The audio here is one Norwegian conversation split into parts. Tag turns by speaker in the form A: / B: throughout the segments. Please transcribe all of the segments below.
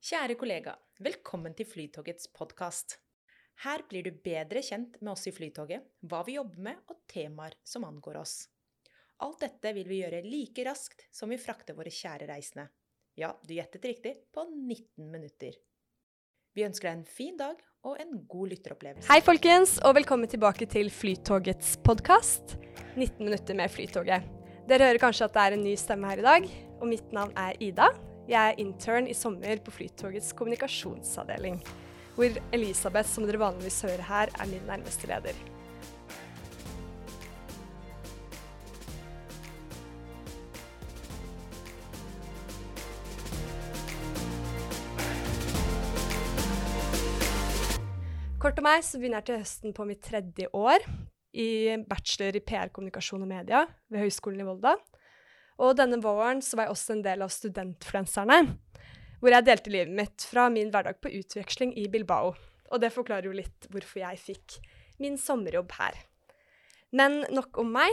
A: Kjære kollega, velkommen til Flytogets podkast. Her blir du bedre kjent med oss i Flytoget, hva vi jobber med og temaer som angår oss. Alt dette vil vi gjøre like raskt som vi frakter våre kjære reisende. Ja, du gjettet riktig, på 19 minutter. Vi ønsker deg en fin dag og en god lytteropplevelse.
B: Hei, folkens, og velkommen tilbake til Flytogets podkast. 19 minutter med Flytoget. Dere hører kanskje at det er en ny stemme her i dag, og mitt navn er Ida. Jeg er intern i sommer på Flytogets kommunikasjonsavdeling, hvor Elisabeth, som dere vanligvis hører her, er min nærmeste leder. Kort om meg, så begynner jeg til høsten på mitt tredje år i bachelor i PR, kommunikasjon og media ved Høgskolen i Volda. Og denne våren så var jeg også en del av Studentfluenserne, hvor jeg delte livet mitt fra min hverdag på utveksling i Bilbao. Og det forklarer jo litt hvorfor jeg fikk min sommerjobb her. Men nok om meg.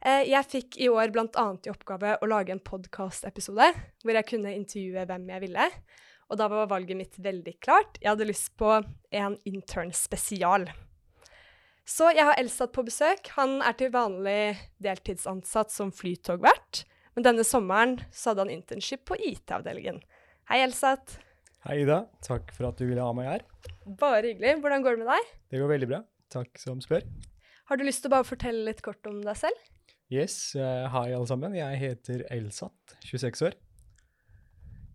B: Eh, Jeg fikk i år bl.a. i oppgave å lage en podkastepisode hvor jeg kunne intervjue hvem jeg ville. Og da var valget mitt veldig klart. Jeg hadde lyst på en intern spesial. Så jeg har Elsat på besøk. Han er til vanlig deltidsansatt som flytogvert. Men denne sommeren så hadde han internship på IT-avdelingen. Hei, Elsat.
C: Hei, Ida. Takk for at du ville ha meg her.
B: Bare hyggelig. Hvordan går det med deg?
C: Det går veldig bra. Takk som spør.
B: Har du lyst til å bare fortelle litt kort om deg selv?
C: Yes, eh, hei alle sammen. Jeg heter Elsat, 26 år.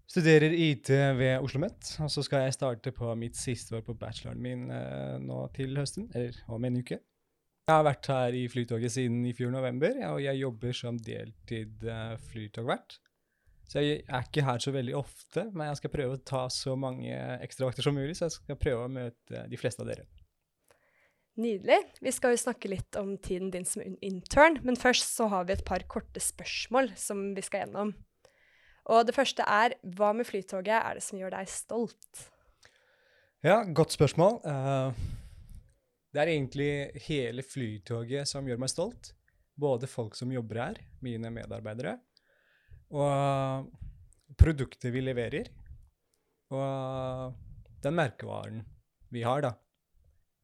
C: Studerer IT ved Oslo OsloMet, og så skal jeg starte på mitt siste år på bacheloren min eh, nå til høsten, eller om en uke. Jeg har vært her i Flytoget siden i fjor november, og jeg jobber som deltid eh, flytogvert. Så jeg er ikke her så veldig ofte, men jeg skal prøve å ta så mange ekstravakter som mulig, så jeg skal prøve å møte de fleste av dere.
B: Nydelig. Vi skal jo snakke litt om tiden din som intern, men først så har vi et par korte spørsmål som vi skal gjennom. Og det første er hva med Flytoget er det som gjør deg stolt?
C: Ja, godt spørsmål. Eh, det er egentlig hele Flytoget som gjør meg stolt. Både folk som jobber her, mine medarbeidere, og produktet vi leverer, og den merkevaren vi har, da.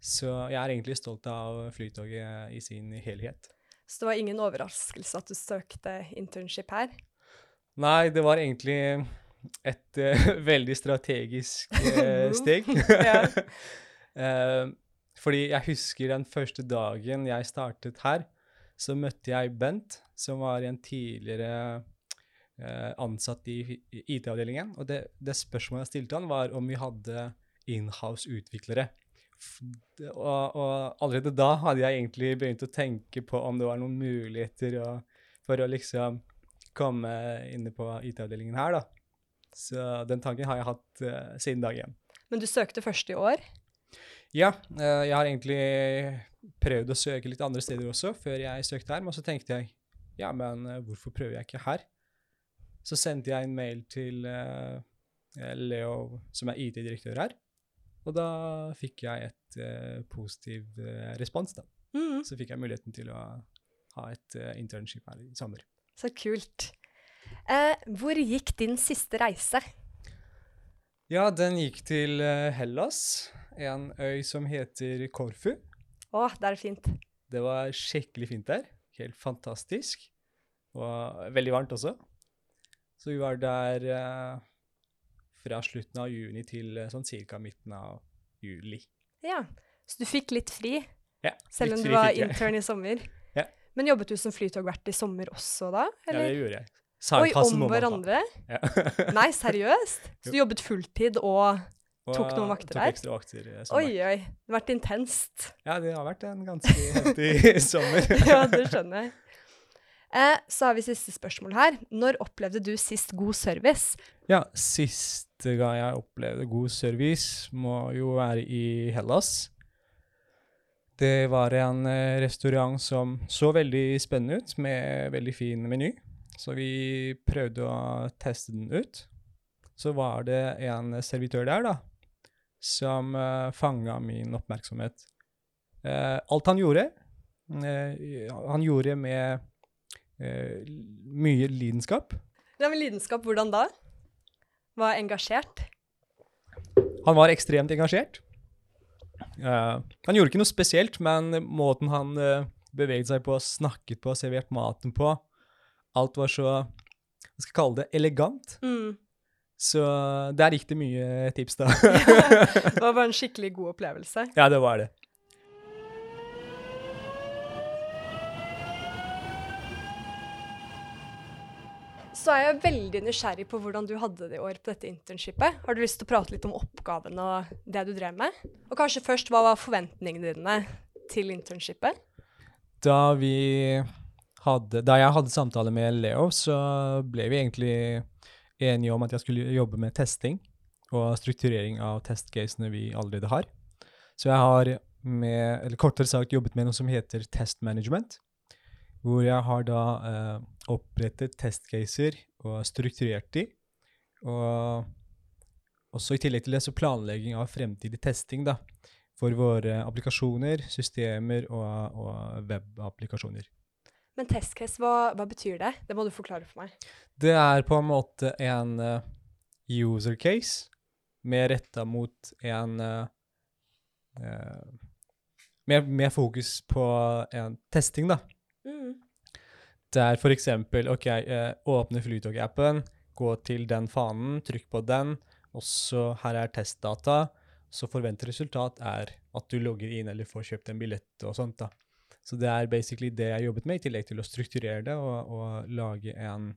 C: Så jeg er egentlig stolt av Flytoget i sin helhet.
B: Så det var ingen overraskelse at du søkte internship her?
C: Nei, det var egentlig et uh, veldig strategisk uh, steg. uh, fordi jeg husker den første dagen jeg startet her, så møtte jeg Bent, som var en tidligere ansatt i IT-avdelingen. Og det, det, spørsmålet jeg stilte han, var om vi hadde inhouse-utviklere. Og, og, allerede da hadde jeg egentlig begynt å tenke på om det var noen muligheter å, for å liksom komme inne på IT-avdelingen her, da. Så den tanken har jeg hatt uh, siden dag én.
B: Men du søkte først i år?
C: Ja, uh, jeg har egentlig prøvd å søke litt andre steder også før jeg søkte her, men så tenkte jeg ja, men uh, hvorfor prøver jeg ikke her? Så sendte jeg en mail til Leo, som er IT-direktør her, og da fikk jeg et positiv respons, da. Mm. Så fikk jeg muligheten til å ha et internship her i sommer.
B: Så kult. Eh, hvor gikk din siste reise?
C: Ja, den gikk til uh, Hellas, en øy som heter Korfu.
B: Å, det er fint.
C: Det var skikkelig fint der. Helt fantastisk. Og veldig varmt også. Så vi var der eh, fra slutten av juni til uh, sånn cirka midten av juli.
B: Ja, Så du fikk litt fri?
C: Ja,
B: selv om du var intern i sommer? Ja. Men jobbet du som flytogvert i sommer også da?
C: Eller? Ja, det gjorde jeg.
B: Oi, om hverandre? Ja. Nei, seriøst? Så du jobbet fulltid og tok noen vakter
C: der? Tok ekstra vakter sommer.
B: Oi, oi. Det har vært intenst.
C: Ja, det har vært en ganske heftig sommer.
B: ja, det skjønner jeg. Eh, så har vi siste spørsmål her. Når opplevde du sist god service?
C: Ja, siste gang jeg opplevde god service, må jo være i Hellas. Det var en eh, restaurant som så veldig spennende ut, med veldig fin meny. Så vi prøvde å teste den ut. Så var det en servitør der, da, som uh, fanga min oppmerksomhet. Uh, alt han gjorde, uh, han gjorde med uh, mye lidenskap.
B: Ja, men lidenskap, hvordan da? Var engasjert?
C: han var ekstremt engasjert. Han gjorde ikke noe spesielt, men måten han beveget seg på, snakket på, servert maten på Alt var så Hva skal jeg kalle det? Elegant.
B: Mm.
C: Så der gikk det mye tips, da.
B: det var bare en skikkelig god opplevelse.
C: Ja, det var det.
B: Så er jeg veldig nysgjerrig på hvordan du hadde det i år på dette internshipet. Har du lyst til å prate litt om oppgaven og det du drev med? Og kanskje først, hva var forventningene dine til internshipet?
C: Da vi hadde Da jeg hadde samtale med Leo, så ble vi egentlig enige om at jeg skulle jobbe med testing og strukturering av testcasene vi allerede har. Så jeg har med, eller kortere sagt jobbet med noe som heter test management. Hvor jeg har da eh, opprettet testcaser og strukturert de. Og også i tillegg til det så planlegging av fremtidig testing da, for våre applikasjoner, systemer og, og webapplikasjoner.
B: Men testcase, hva, hva, betyr det? Det må du forklare for meg.
C: Det er på en måte en uh, user case mer retta mot en uh, med, med, fokus på en testing, da. Mm. Der for eksempel OK, uh, åpne Flytog-appen, gå til den fanen, trykk på den, og så her er testdata. Så forventet resultat er at du logger inn eller får kjøpt en billett og sånt. da. Så det er basically det jeg jobbet med, i tillegg til å strukturere det og, og lage en,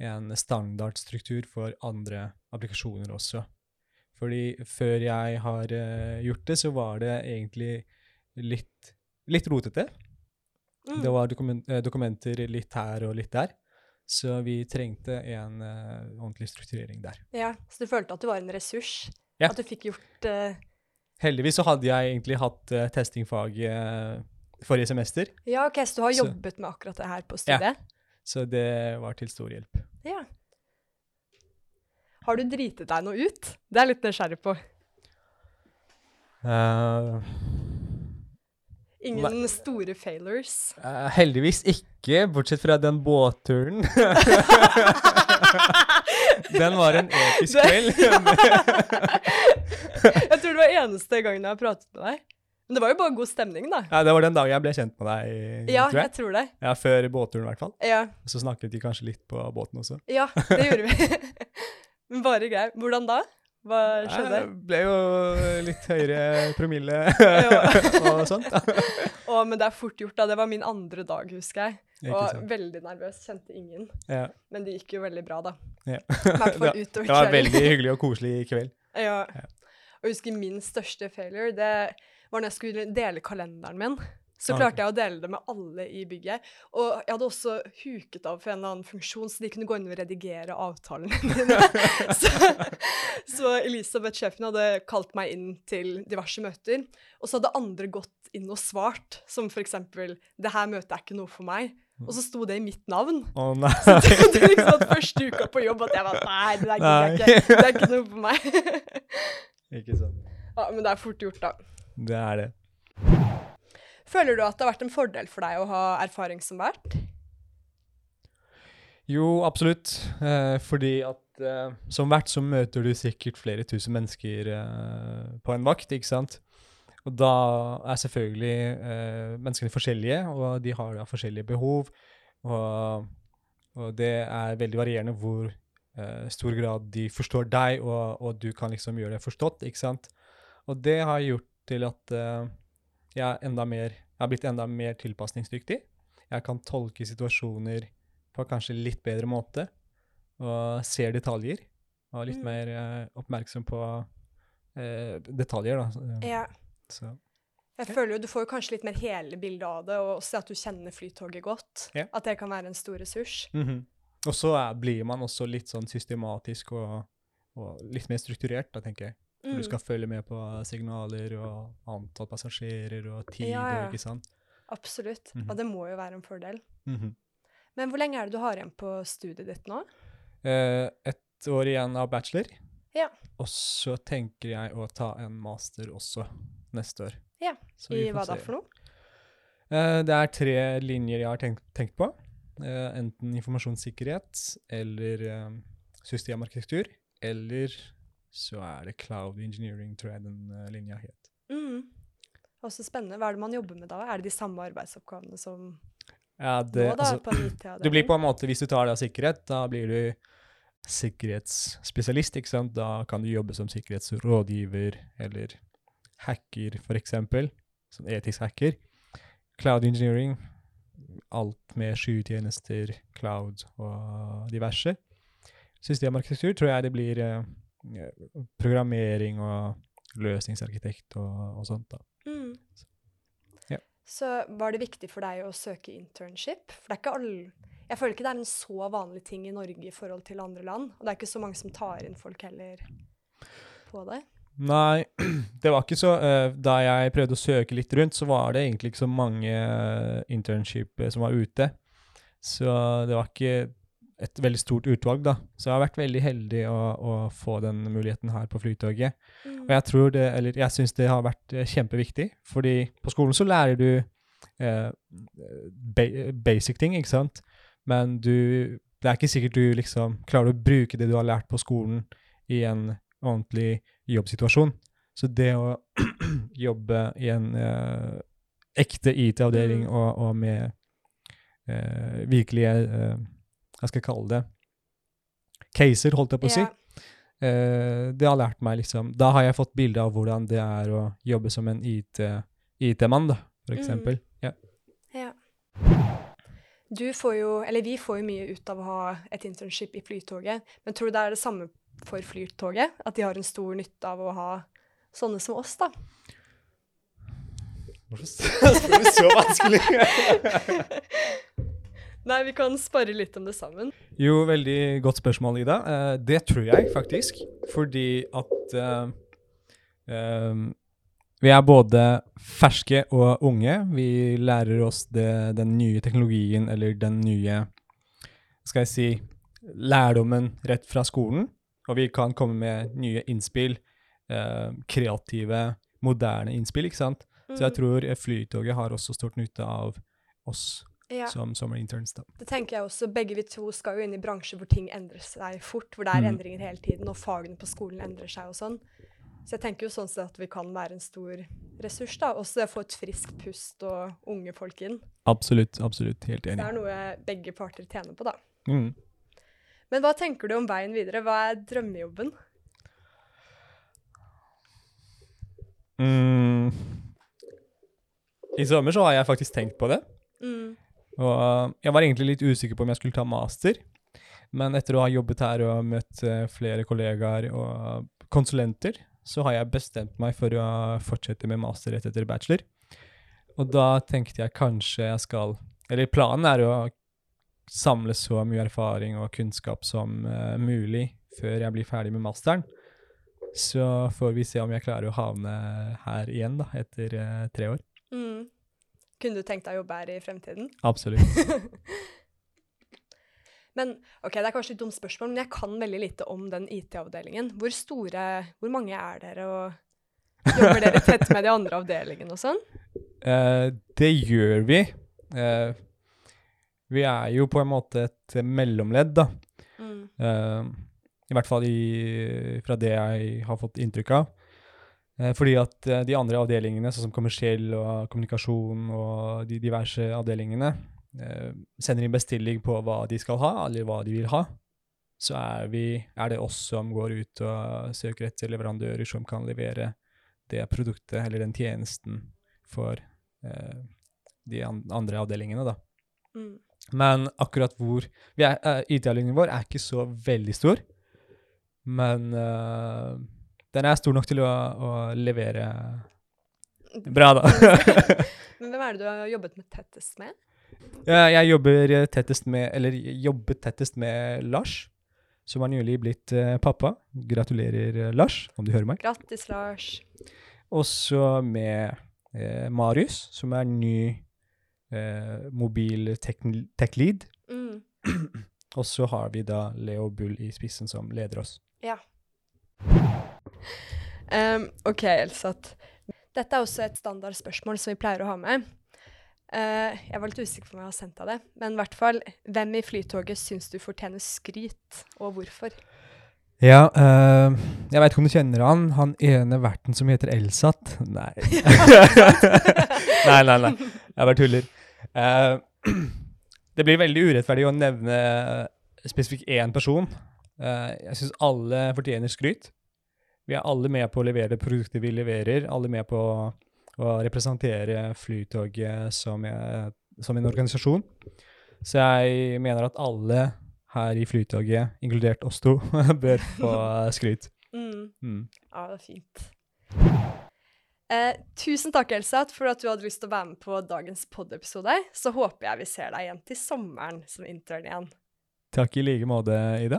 C: en standardstruktur for andre applikasjoner også. Fordi før jeg har uh, gjort det, så var det egentlig litt, litt rotete. Mm. Det var dokument, uh, dokumenter litt her og litt der. Så vi trengte en uh, ordentlig strukturering der.
B: Ja, Så du følte at du var en ressurs? Ja. At du fikk gjort
C: Heldigvis så hadde jeg egentlig hatt testingfaget forrige semester.
B: Ja, ok, Så du har jobbet så, med akkurat det her på studiet? Ja.
C: Så det var til stor hjelp.
B: Ja. Har du dritet deg noe ut? Det er jeg litt nysgjerrig på. Uh, Ingen nei. store failures?
C: Uh, heldigvis ikke, bortsett fra den båtturen. den var en episk kveld.
B: jeg tror det var eneste gangen jeg har pratet med deg. Men det var jo bare god stemning, da.
C: Ja, Det var den dagen jeg ble kjent med deg,
B: ja, tror jeg. jeg tror det.
C: Ja, Før båtturen, i hvert fall.
B: Ja.
C: Så snakket de kanskje litt på båten også.
B: Ja, det gjorde vi. Men bare greier. Hvordan da? Hva skjedde?
C: Jeg ble jo litt høyere promille og sånt.
B: Å, men det er fort gjort, da. Det var min andre dag, husker jeg. Og veldig nervøs. Kjente ingen.
C: Ja.
B: Men det gikk jo veldig bra, da.
C: Ja. Det var veldig hyggelig og koselig i kveld.
B: Ja. ja. Og jeg husker min største failure. det var når jeg skulle dele kalenderen min. Så klarte jeg å dele det med alle i bygget. Og jeg hadde også huket av for en eller annen funksjon, så de kunne gå inn og redigere avtalene mine. så, så, Elisabeth, sjefen, hadde kalt meg inn til diverse møter. Og så hadde andre gått inn og svart, som eksempel 'Det her møtet er ikke noe for meg'. Og så sto det i mitt navn.
C: Oh, nei.
B: Så det, det liksom at første uka på jobb at jeg var Nei, det er ikke, det er ikke noe for meg.
C: ikke sant.
B: Ja, Men det er fort gjort, da.
C: Det er det.
B: Føler du at det har vært en fordel for deg å ha erfaring som vert?
C: Jo, absolutt. Eh, fordi at eh, som vert så møter du sikkert flere tusen mennesker eh, på en vakt, ikke sant? Og da er selvfølgelig eh, menneskene forskjellige, og de har da forskjellige behov. Og, og det er veldig varierende hvor eh, stor grad de forstår deg, og, og, du kan liksom gjøre det forstått, ikke sant? Og det har gjort til at uh, jeg, er mer, jeg har blitt enda mer tilpasningsdyktig. Jeg kan tolke situasjoner på kanskje litt bedre måte og ser detaljer. Og litt mm. mer uh, oppmerksom på uh, detaljer, da.
B: Ja. Så. Jeg føler jo Du får kanskje litt mer hele bildet av det, og også at du kjenner Flytoget godt.
C: Yeah.
B: At det kan være en stor ressurs.
C: Mm -hmm. Og så blir man også litt sånn systematisk og, og litt mer strukturert, da, tenker jeg. Mm. du skal følge med på signaler og antall passasjerer og tid ja, ja. ikke sant.
B: Absolutt. Mm -hmm. Og det må jo være en fordel.
C: Mm -hmm.
B: Men hvor lenge er det du har igjen på studiet ditt nå?
C: Eh, et år igjen av bachelor.
B: Ja.
C: Og så tenker jeg å ta en master også neste år.
B: Ja. I hva da for noe?
C: Eh, det er tre linjer jeg har tenkt, tenkt på. Eh, enten informasjonssikkerhet eller eh, systemarkitektur eller så er det cloud engineering, tror jeg den uh, linja het.
B: Mm. Også spennende. Hva er det man jobber med da? Er det de samme arbeidsoppgavene som
C: ja, det,
B: nå, da?
C: Altså,
B: på
C: du blir på en måte, Hvis du tar det av sikkerhet, da blir du sikkerhetsspesialist. ikke sant? Da kan du jobbe som sikkerhetsrådgiver eller hacker, eksempel. Sånn etisk hacker. Cloud engineering, alt med skytjenester, cloud og diverse. Systemarkitektur tror jeg det blir eh, programmering og løsningsarkitekt og, og sånt. da.
B: Mm.
C: Ja.
B: Så var det viktig for deg å søke internship? For det er ikke alle Jeg føler ikke det er en så vanlig ting i Norge i forhold til andre land. Og det er ikke så mange som tar inn folk heller på det.
C: Nei, det var ikke så uh, Da jeg prøvde å søke litt rundt, så var det egentlig ikke så mange uh, internship uh, som var ute. Så det var ikke et veldig stort utvalg, da. Så jeg har vært veldig heldig å, å få den muligheten her på Flytoget.
B: Mm.
C: Og jeg tror det, eller jeg syns det har vært kjempeviktig, fordi på skolen så lærer du eh, basic ting, ikke sant? Men du Det er ikke sikkert du liksom klarer å bruke det du har lært på skolen i en ordentlig jobbsituasjon. Så det å jobbe i en eh, ekte IT-avdeling
B: Mm.
C: og, og, med eh, virkelige uh, Hva skal jeg kalle det? Caser, holdt jeg på å si.
B: Ja.
C: Eh, det har lært meg liksom Da har jeg fått bilde av hvordan det er å jobbe som en IT-mann, da, for
B: Mm.
C: eksempel. Ja.
B: Ja. Du får jo, eller vi får jo mye ut av å ha et internship i Flytoget, men tror du det er det samme for Flytoget? At de har en stor nytte av å ha sånne som oss, da?
C: Hvorfor spør du så vanskelig?
B: Nei, vi kan spare litt om det sammen.
C: Jo, veldig godt spørsmål, Ida. Eh, det tror jeg faktisk. Fordi at uh, um, vi er både ferske og unge. Vi lærer oss det, den nye teknologien eller den nye Skal jeg si lærdommen rett fra skolen. Og vi kan komme med nye innspill. eh, kreative, moderne innspill, ikke sant. Så jeg
B: Mm.
C: tror Flytoget har også stort nytte av oss
B: ja.
C: som da.
B: Det tenker jeg også. Begge vi to skal jo inn i bransjer hvor ting endrer seg fort, hvor det er
C: Mm.
B: endringer hele tiden, og fagene på skolen endrer seg og sånn. Så jeg tenker jo sånn sett at vi kan være en stor ressurs, da. Også det å få et friskt pust og unge folk inn.
C: Absolutt. Absolutt. Helt enig.
B: Det er noe begge parter tjener på, da.
C: Mm.
B: Men hva tenker du om veien videre? Hva er drømmejobben?
C: Mm. I sommer så har jeg faktisk tenkt på det.
B: Mm.
C: Og uh, jeg var egentlig litt usikker på om jeg skulle ta master. Men etter å ha jobbet her og møtt uh, flere kollegaer og konsulenter, så har jeg bestemt meg for å fortsette med master rett etter bachelor. Og da tenkte jeg kanskje jeg skal Eller planen er å samle så mye erfaring og kunnskap som uh, mulig før jeg blir ferdig med masteren. Så får vi se om jeg klarer å havne her igjen da, etter uh, tre år.
B: Kunne du tenkt deg å jobbe her i fremtiden?
C: Absolutt.
B: Men ok, det er kanskje et dumt spørsmål, men jeg kan veldig lite om den IT-avdelingen. Hvor store, hvor mange er dere, og jobber dere tett med de andre avdelingene og sånn?
C: Uh, det gjør vi. Uh, vi er jo på en måte et mellomledd, da.
B: Mm.
C: Uh, I hvert fall i, fra det jeg har fått inntrykk av. Eh, fordi at eh, de andre avdelingene, sånn som kommersiell og kommunikasjon og de diverse avdelingene, eh, sender inn bestilling på hva de skal ha, eller hva de vil ha. Så er, vi, er det oss som går ut og søker etter leverandører som kan levere det produktet eller den tjenesten for eh, de andre avdelingene, da.
B: Mm.
C: Men akkurat hvor vi IT-avdelingen vår er ikke så veldig stor. Men eh, den er stor nok til å, å levere bra, da.
B: Men hvem er det du har jobbet med tettest med?
C: Ja, jeg jobber tettest med, eller jobbet tettest med Lars, som har nylig blitt uh, pappa. Gratulerer, eh, Lars, om du hører meg.
B: Grattis, Lars.
C: Også med uh, Marius, som er ny uh, mobil tech- tech-lead.
B: Mm.
C: Og så har vi da Leo Bull i spissen som leder oss.
B: Um, OK, Elsat. Dette er også et standardspørsmål som vi pleier å ha med. Uh, jeg var litt usikker på om jeg har sendt deg det, men i hvert fall, hvem i Flytoget syns du fortjener skryt, og hvorfor?
C: Ja, uh, Jeg veit ikke om du kjenner han, han ene verten som heter Elsat? Nei. nei, nei, nei. Jeg bare tuller. Uh, det blir veldig urettferdig å nevne spesifikt én person. Uh, jeg syns alle fortjener skryt. Vi er alle med på å levere produkter vi leverer. Alle med på å representere Flytoget som, som en organisasjon. Så jeg mener at alle her i Flytoget, inkludert oss to, bør få skryt.
B: Mm. Mm. Ja, det er fint. Eh, tusen takk, Elsa, for at du hadde lyst til å være med på dagens pod-episode. Så håper jeg vi ser deg igjen til sommeren som intern igjen.
C: Takk i like måte, Ida.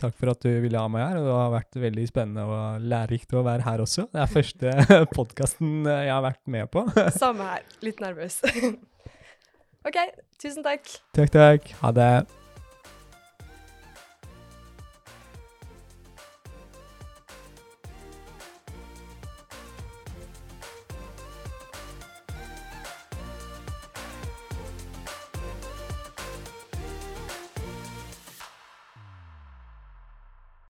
C: Takk for at du ville ha meg her. og Det har vært veldig spennende og lærerikt å være her også. Det er første podkasten jeg har vært med på.
B: Samme her. Litt nervøs. OK, tusen takk.
C: Takk, takk. Ha det.